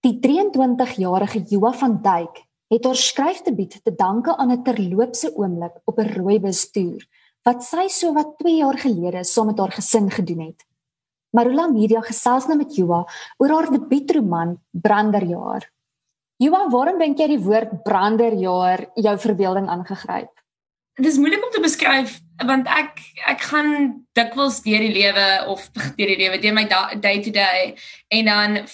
Die 23-jarige Joa van Duyk het haar skryfdebuut te danke aan 'n terloopse oomblik op 'n rooibus toer wat sy sowat 2 jaar gelede saam met haar gesin gedoen het. Marula Media gesels nou met Joa oor haar debuutroman Branderjaar. Joa, waarom dink jy die woord Branderjaar jou verbeelding aangegryp? Dit is moeilik om te beskryf want ek ek gaan dikwels deur die lewe of deur die lewe deur my day to day en dan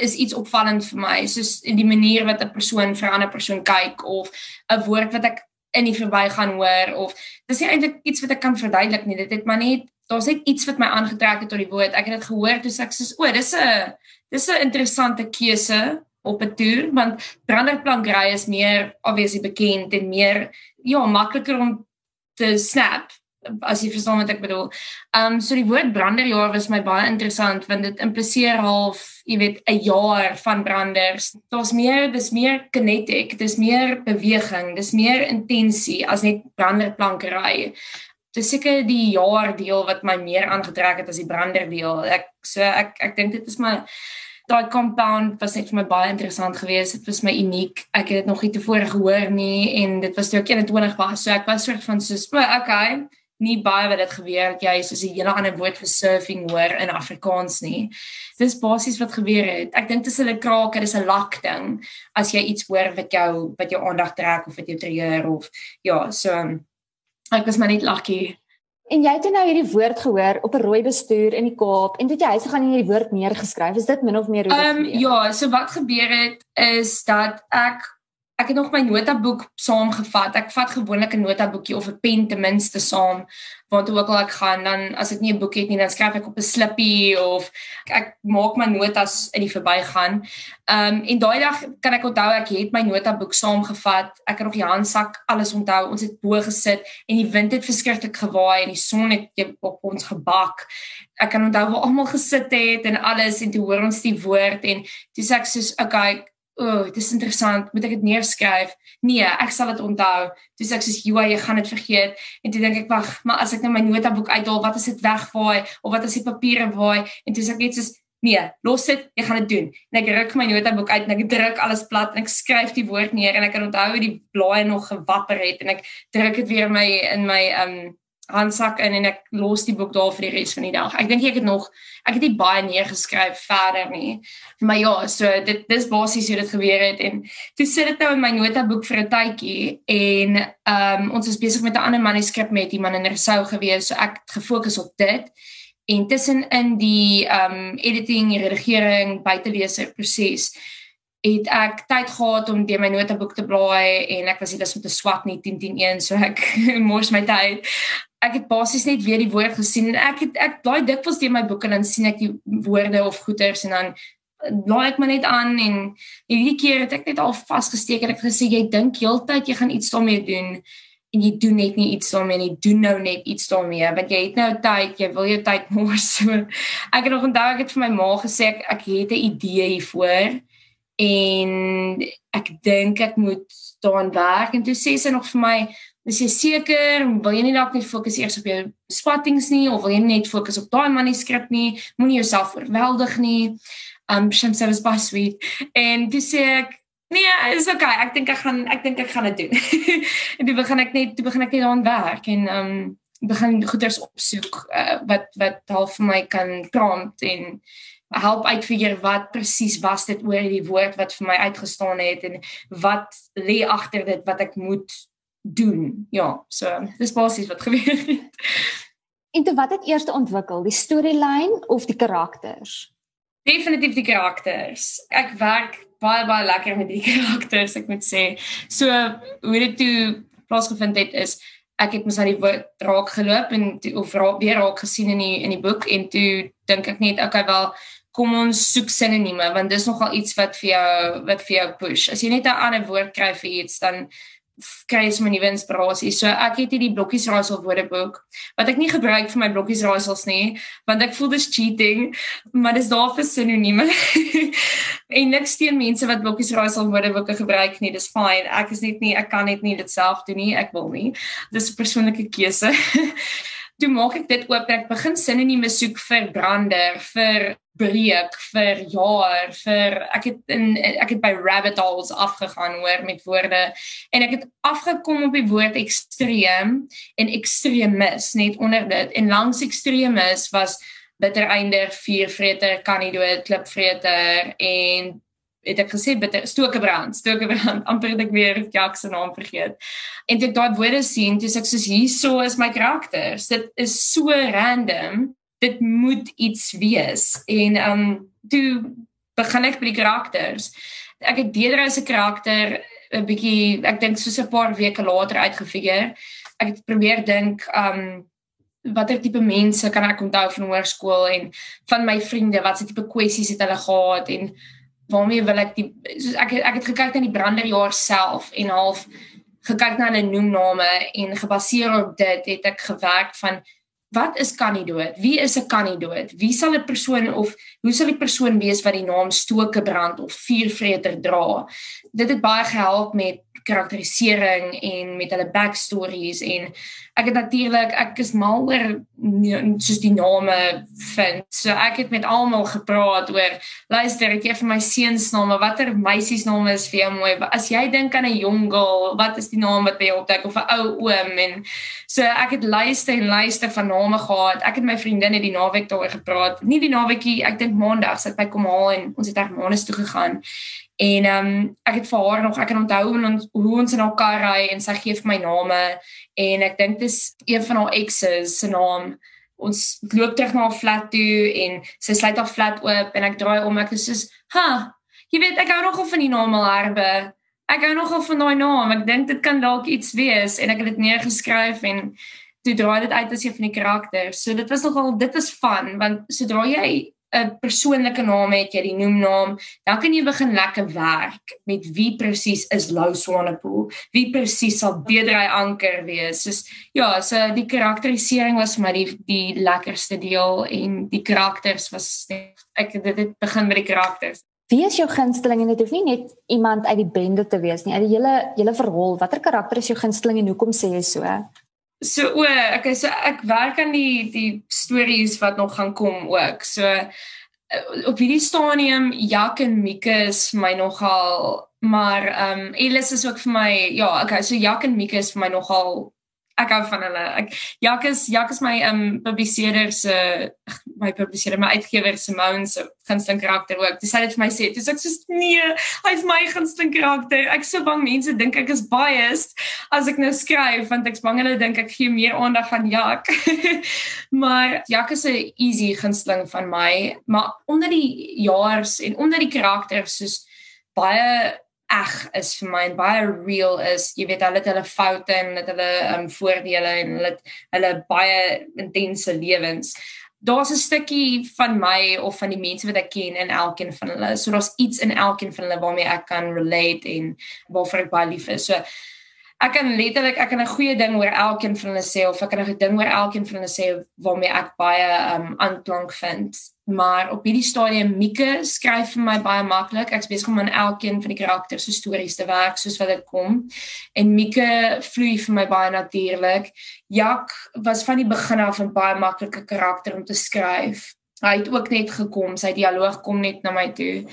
is iets opvallend vir my soos die manier wat 'n persoon vir 'n ander persoon kyk of 'n woord wat ek in die verbygaan hoor of dis nie eintlik iets wat ek kan verduidelik nie dit het maar net daar's net iets wat my aangetrek het tot die woord. Ek het dit gehoor toe ek sê, "O, dis 'n dis 'n interessante keuse op 'n toer want branderplankry is meer obviously bekend en meer ja, makliker om te snap as jy verstaan wat ek bedoel. Um so die woord branderjaar was my baie interessant want dit impliseer half, jy weet, 'n jaar van branders. Daar's meer, dis meer kinetic, dis meer beweging, dis meer intensie as net branderplankery dis seker die jaar deel wat my meer aangetrek het as die brander deel. Ek so ek ek dink dit is my daai compound was net vir my baie interessant geweest. Dit was my uniek. Ek het dit nog nie tevore gehoor nie en dit was toe ek 21 was. So ek was soort van so, okay, nie baie wat dit gebeur het jy soos 'n hele ander woord vir surfing hoor in Afrikaans nie. Dis basies wat gebeur het. Ek dink dit is 'n kraker, dis 'n lak ding as jy iets hoor wat jou wat jou aandag trek of wat jou trigger of ja, so Ek was maar net lucky. En jy het nou hierdie woord gehoor op 'n rooi bestuur in die Kaap en toe jy huis gegaan en hierdie woord neergeskryf. Is dit min of meer hoe dit um, Ja, so wat gebeur het is dat ek ek het nog my notaboek saamgevat. Ek vat gewoonlik 'n notaboekie of 'n pen ten minste saam waar toe ook al ek gaan. Dan as ek nie 'n boek het nie, dan skryf ek op 'n slippie of ek, ek maak my notas in die verbygaan. Ehm um, en daai dag kan ek onthou ek het my notaboek saamgevat. Ek het nog die handsak alles onthou. Ons het bo gesit en die wind het verskriklik gewaai en die son het op ons gebak. Ek kan onthou waar almal gesit het en alles en toe hoor ons die woord en toe sê ek soos okay O, oh, dit is interessant. Moet ek dit neerskryf? Nee, ek sal dit onthou. Toe sê ek soos Joa, jy gaan dit vergeet. En toe dink ek, wag, maar as ek nou my notaboek uithaal, wat as dit wegvaai of wat as die papiere waai? En toe sê ek net soos nee, los dit, jy gaan dit doen. En ek ruk my notaboek uit en ek druk alles plat en ek skryf die woord neer en ek kan onthou hoe die blaaie nog gewapper het en ek druk dit weer my in my um handsak in en ek los die boek daar vir die res van die dag. Ek dink ek het nog ek het nie baie neergeskryf verder nie. Maar ja, so dit dis basies hoe dit gebeur het en toe sit dit nou in my notaboek vir 'n tydjie en ehm um, ons is besig met 'n ander manuskrip met iemand in Rousseau gewees, so ek het gefokus op dit. En tussen in die ehm um, editing, redigering, buitelese proses het ek tyd gehad om deur my notaboek te blaai en ek was nie dis met 'n swat nie 10 10 1 so ek mors my tyd ek het basies net weer die woord gesien en ek het ek blaai dikwels deur my boeke en dan sien ek die woorde of goeters en dan laai ek my net aan en hierdie keer het ek net al vasgesteek en ek gesê jy dink heeltyd jy gaan iets daarmee doen en jy doen net nie iets daarmee nie. Doen nou net iets daarmee want jy het nou tyd jy wil jou tyd mors. So ek het nog onthou ek het vir my ma gesê ek, ek het 'n idee hiervoor en ek dink ek moet daaraan werk. En toe sê sy nog vir my Is jy seker, wil jy nie dalk net fokus eers op jou spattings nie of wil jy net fokus op daai manuskrip nie? Moenie jouself oorweldig nie. Um Shem sê was baie sweet. En dis ek, nee, is okay. Ek dink ek gaan ek dink ek gaan dit doen. en toe begin ek net toe begin ek net aan werk en um begin goeders opsoek uh, wat wat half vir my kan prompt en help uitfigure wat presies was dit oor die woord wat vir my uitgestaan het en wat lê agter dit wat ek moet doen. Ja, so dis basies wat gebeur het. En toe wat het eers ontwikkel, die storielyn of die karakters? Definitief die karakters. Ek werk baie baie lekker met die karakters, ek moet sê. So hoe dit toe plaasgevind het is ek het mos aan die draak geloop en toe, of raak, weer raak gesien in die in die boek en toe dink ek net okay wel kom ons soek sinonieme want dis nogal iets wat vir jou wat vir jou push. As jy net 'n ander woord kry vir iets dan kry jy 'n nuwe inspirasie. So ek het hierdie blokkies raaisel woordeboek wat ek nie gebruik vir my blokkies raaisels nie, want ek voel dis cheating, maar dis daar vir sinonieme. en niks teen mense wat blokkies raaisel woordeboeke gebruik nie, dis fyn. Ek is net nie ek kan net nie dit self doen nie, ek wil nie. Dis 'n persoonlike keuse. Toe maak ek dit oop en ek begin sinonieme soek vir brander, vir breek vir jaar vir ek het in ek het by rabbit holes afgegaan hoor met woorde. En ek het afgekom op die woord ekstreem en ekstremis net onder dit. En langs ekstremis was bittereinder vuurvreter kan nie dood klipvreter en het ek gesê bitter stokebrand stokebrand amper het ek weer Jack se naam vergeet. En dit daai woorde sien dis ek soos hierso is my karakters. Dit is so random dit moet iets wees. En um toe begin ek by die karakters. Ek het Deidre se karakter 'n bietjie ek dink soos 'n paar weke later uitgefigure. Ek het probeer dink um watter tipe mense kan ek onthou van hoërskool en van my vriende wat se tipe kwessies het hulle gehad en waarmee wil ek die soos ek ek het gekyk na die branderjaar self en half gekyk na hulle noemname en gebaseer op dit het ek gewerk van wat is kandidood wie is 'n kandidood wie sal 'n persoon of hoe sal die persoon wees wat die naam stokebrand of vuurvreter dra? Dit het baie gehelp met karakterisering en met hulle backstories en ek het natuurlik ek is mal oor soos die name vind. So ek het met almal gepraat oor luister ek gee vir my seuns name, watter meisies name is vir jou mooi? As jy dink aan 'n jong girl, wat is die naam wat by jou opduik of 'n ou oom en so ek het luister en luister van name gehad. Ek het my vriendinne die naweek daaroor gepraat. Nie die naweekie, ek dink maandag sit by kom haal en ons het Hermanus toe gegaan. En ehm um, ek het vir haar nog ek kan onthou hoe ons, hoe ons in haar kar ry en sy gee vir my name en ek dink dis een van haar exes se naam. Ons loop terug na haar flat toe en sy sluit haar flat oop en ek draai om ek is soos, "Ha, jy weet ek hou nogal van die naam Alherbe. Ek hou nogal van daai naam. Ek dink dit kan dalk iets wees." En ek het dit neergeskryf en toe draai dit uit as een van die karakters. So dit was nogal dit is fun want sodra jy 'n persoonlike naam het, jy die noemnaam, dan kan jy begin lekker werk met wie presies is Lou Swanepoel, wie presies sal Deedrey Anker wees. Soos ja, so die karakterisering was vir my die die lekkerste deel en die karakters was ek dit het begin met die karakters. Wie is jou gunsteling en dit hoef nie net iemand uit die bende te wees nie, uit die hele hele verhaal. Watter karakter is jou gunsteling en hoekom sê jy so? So o, okay, so ek werk aan die die stories wat nog gaan kom ook. So eh, op hierdie stadium Jak en Mieke is my nogal maar ehm um, Ellis is ook vir my ja, okay, so Jak en Mieke is vir my nogal ek hou van hulle. Ek Jak is Jak is my um publiseerder se my publiseerder my uitgewer Simone se gunsteling karakter ook. Dis hy het vir my sê, dis ek sê nee, hy's my gunsteling karakter. Ek so bang mense dink ek is biased as ek nou skryf want ek bang hulle dink ek gee meer aandag aan Jak. maar Jak is 'n easy gunsteling van my, maar onder die jaars en onder die karakters soos baie eg is vir my en baie real is. Jy weet hulle het hulle foute en het hulle um, voordele en hulle hulle baie intense lewens. Daar's 'n stukkie van my of van die mense wat ek ken in elkeen van hulle. So daar's iets in elkeen van hulle waarmee ek kan relate en waarvoor ek baie lief is. So ek kan letterlik ek kan 'n goeie ding oor elkeen van hulle sê of ek kan 'n ding oor elkeen van hulle sê waarmee ek baie um aanklank vind maar op hierdie stadium Mieke skryf vir my baie maklik. Ek's besig om aan elkeen van die karakters se stories te werk soos wat dit kom. En Mieke vloei vir my baie natuurlik. Jak was van die begin af 'n baie maklike karakter om te skryf. Hy het ook net gekom, sy dialoog kom net na my toe.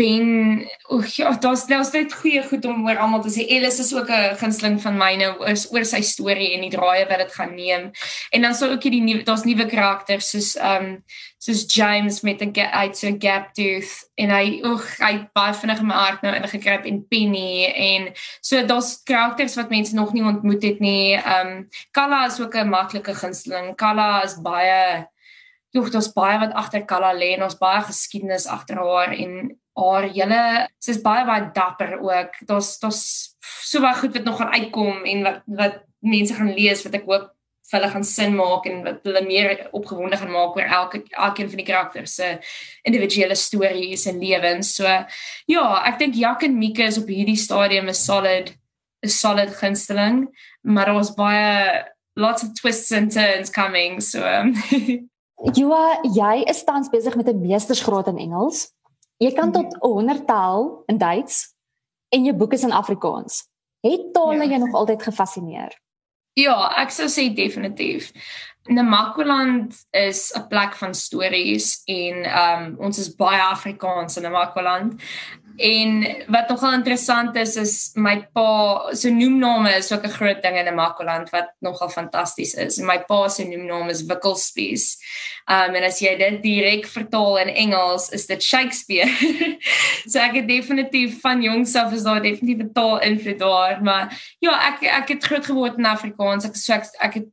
Ben, oek, ja, daar's daar's net goeie goed om oor almal te sê. Ellis is ook 'n gunsteling van myne oor, oor sy storie en die draaie wat dit gaan neem. En dan sou ook hier die nuwe daar's nuwe karakters soos um soos James met 'n uit so gap tooth en hy oek, hy baie vinnig in my hart nou ingekruip en Penny en so daar's karakters wat mense nog nie ontmoet het nie. Um Kalla is ook 'n maklike gunsteling. Kalla is baie Joh, daar's baie wat agter Kalla lê en ons baie geskiedenis agter haar en haar hele sy's baie baie dapper ook. Daar's daar's so baie goed wat nog gaan uitkom en wat wat mense gaan lees wat ek hoop vir hulle gaan sin maak en wat hulle meer opgewonde gaan maak oor elke elkeen van die karakters se individuele stories en lewens. So ja, ek dink Jak en Mieke is op hierdie stadium 'n solid 'n solid gunsteling, maar daar was baie lots of twists and turns coming. So um, Joa, jy is tans besig met 'n meestersgraad in Engels. Jy kan tot 100 taal in Duits en jou boek is in Afrikaans. Het tale ja. jou nog altyd gefassineer? Ja, ek sou sê definitief. Namakwaland is 'n plek van stories en um, ons is baie Afrikaans in Namakwaland. En wat nogal interessant is is my pa se noemname is ook 'n groot ding in Namakwaland wat nogal fantasties is. My pa se noemnaam is Wikkelspies. Um en as jy dit direk vertaal in Engels is dit Shakespeare. so ek het definitief van jongs af is daar definitief 'n taal invloed daar, maar ja, ek ek het groot geword in Afrikaans. Ek so ek, ek het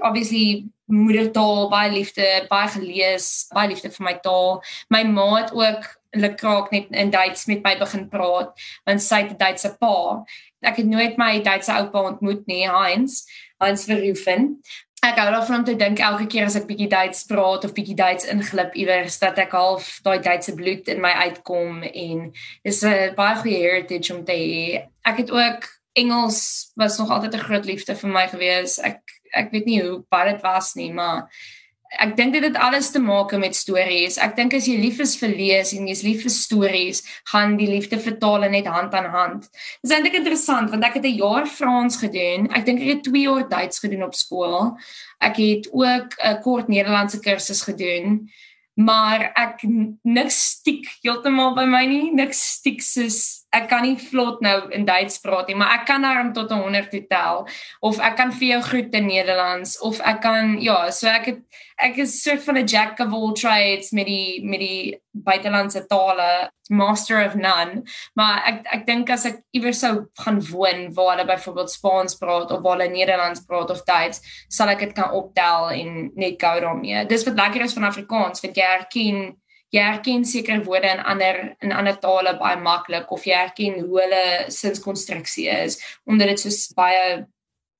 obviously moedertaal baie liefde, baie gelees, baie liefde vir my taal. My ma het ook hulle kraak net in Duits met my begin praat want sy het 'n Duitse pa. Ek het nooit my Duitse oupa ontmoet nie, Heinz, Heinz Verhoeven. Ek hou daarvan om te dink elke keer as ek bietjie Duits praat of bietjie Duits inglip iewers dat ek half daai Duitse bloed in my uitkom en dis 'n baie goeie heritage om te hê. Ek het ook Engels was nog altyd 'n groot liefde vir my gewees. Ek ek weet nie hoe baie dit was nie, maar ek dink dit het alles te maak met stories. Ek dink as jy lief is vir lees en jy's lief vir stories, gaan die liefde vertaal net hand aan hand. Dit is eintlik interessant want ek het 'n jaar Frans gedoen. Ek dink ek het 2 jaar Duits gedoen op skool. Ek het ook 'n kort Nederlandse kursus gedoen. Maar ek niks stiek heeltemal by my nie. Niks stiek soos ek kan nie vlot nou in Duits praat nie, maar ek kan daarom tot 100 tel of ek kan vir jou groet in Nederlands of ek kan ja, so ek het ek is soort van 'n jack of all trades met die met die buitelandse tale, master of none. Maar ek ek dink as ek iewers sou gaan woon waar hulle byvoorbeeld Spaans praat of waar hulle Nederlands praat of Duits, sal ek dit kan optel en net gou daarmee. Dis wat lekker is van Afrikaans, want jy herken jy herken sekere woorde in ander in ander tale baie maklik of jy herken hoe hulle sinskonstruksie is omdat dit so baie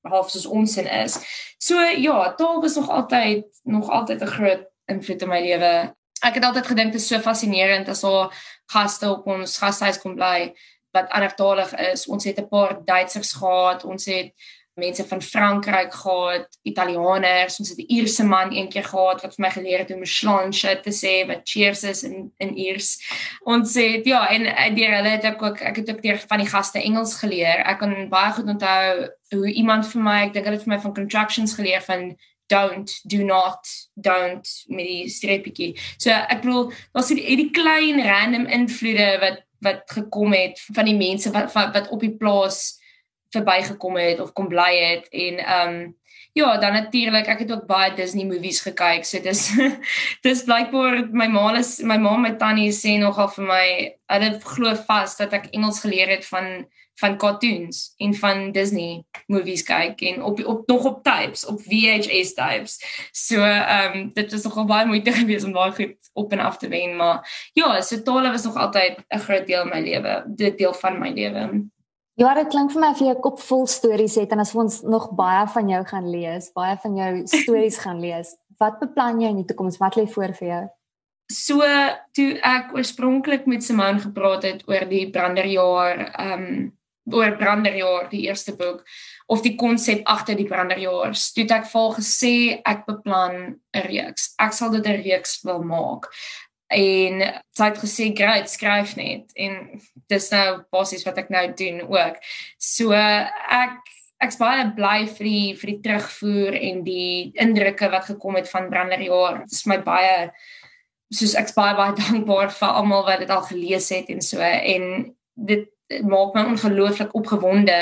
half soos ons in is. So ja, taal was nog altyd nog altyd 'n groot invloed in my lewe. Ek het altyd gedink dit is so fascinerend as al gaste op ons gashuis kom bly wat andertalig is. Ons het 'n paar Duitsers gehad, ons het mense van Frankryk gehad, Italianers, ons het 'n Ierse man eendag gehad wat vir my geleer het hoe om slanche te sê wat cheers is in in Iers. Ons het ja, en deur hulle het ek ook ek het ook deur van die gaste Engels geleer. Ek kan baie goed onthou hoe iemand vir my, ek dink hulle het vir my van contractions geleer van don't do not don't met die streepie. So ek bedoel, daar's hierdie die klein random invloede wat wat gekom het van die mense wat wat op die plaas verbygekom het of kom bly het en ehm um, ja, dan natuurlik, ek het ook baie Disney movies gekyk. So dis dis blykbaar my ma is my ma met Tannie sê nogal vir my, hulle glo vas dat ek Engels geleer het van van cartoons en van Disney movies kyk en op op nog op tapes, op VHS tapes. So ehm um, dit was nogal baie moeite geweest om daai goed op en af te wen, maar ja, so tale was nog altyd 'n groot deel my lewe, dit deel van my lewe. Ja, dit klink vir my of jy 'n kop vol stories het en as ons nog baie van jou gaan lees, baie van jou stories gaan lees. Wat beplan jy in die toekoms? Wat lê voor vir jou? So, toe ek oorspronklik met Simone gepraat het oor die Branderjaar, ehm um, oor Branderjaar, die eerste boek of die konsep agter die Branderjaar, toe ek vol gesê ek beplan 'n reeks. Ek sal dit 'n reeks wil maak en sy het gesê great skryf net en dis nou basies wat ek nou doen ook. So ek ek's baie bly vir die vir die terugvoer en die indrukke wat gekom het van Branderjaar. Dit is my baie soos ek's baie baie dankbaar vir almal wat dit al gelees het en so en dit maak my ongelooflik opgewonde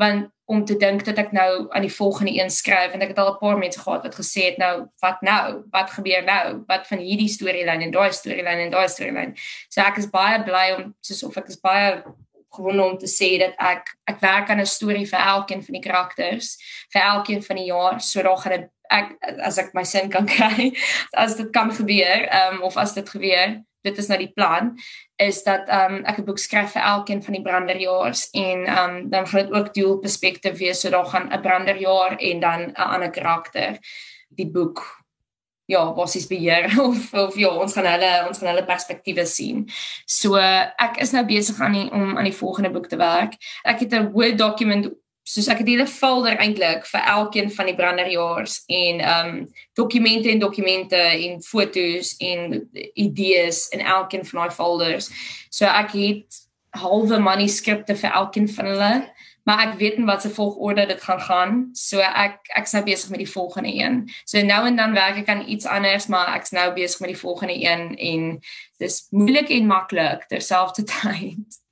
want om te dink dat ek nou aan die volgende een skryf en ek het al 'n paar mense gehad wat gesê het nou wat nou? Wat gebeur nou? Wat van hierdie storielyn en daai storielyn en daai storielyn so ek is baie bly om soos of ek is baie gewonde om te sê dat ek ek werk aan 'n storie vir elkeen van die karakters vir elkeen van die jaar so daar gaan ek as ek my sin kan kry as dit kan gebeur um, of as dit gebeur dit is nou die plan is dat um, ek 'n boek skryf vir elkeen van die branderjaars en um, dan gaan dit ook dual perspektief wees so daar gaan 'n branderjaar en dan 'n ander karakter die boek ja basies beheer of of ja ons gaan hulle ons gaan hulle perspektiewe sien. So ek is nou besig aan die, om aan die volgende boek te werk. Ek het 'n Word dokument soos ek het 'n hele folder eintlik vir elkeen van die branderjaars en ehm um, dokumente en dokumente en fotos en idees in elkeen van daai folders. So ek het halwe manuskripte vir elkeen van hulle maar ek weet nie wat se volgorde dit gaan gaan. So ek ek's nou besig met die volgende een. So nou en dan werk ek aan iets anders, maar ek's nou besig met die volgende een en dis moeilik en maklik terselfdertyd.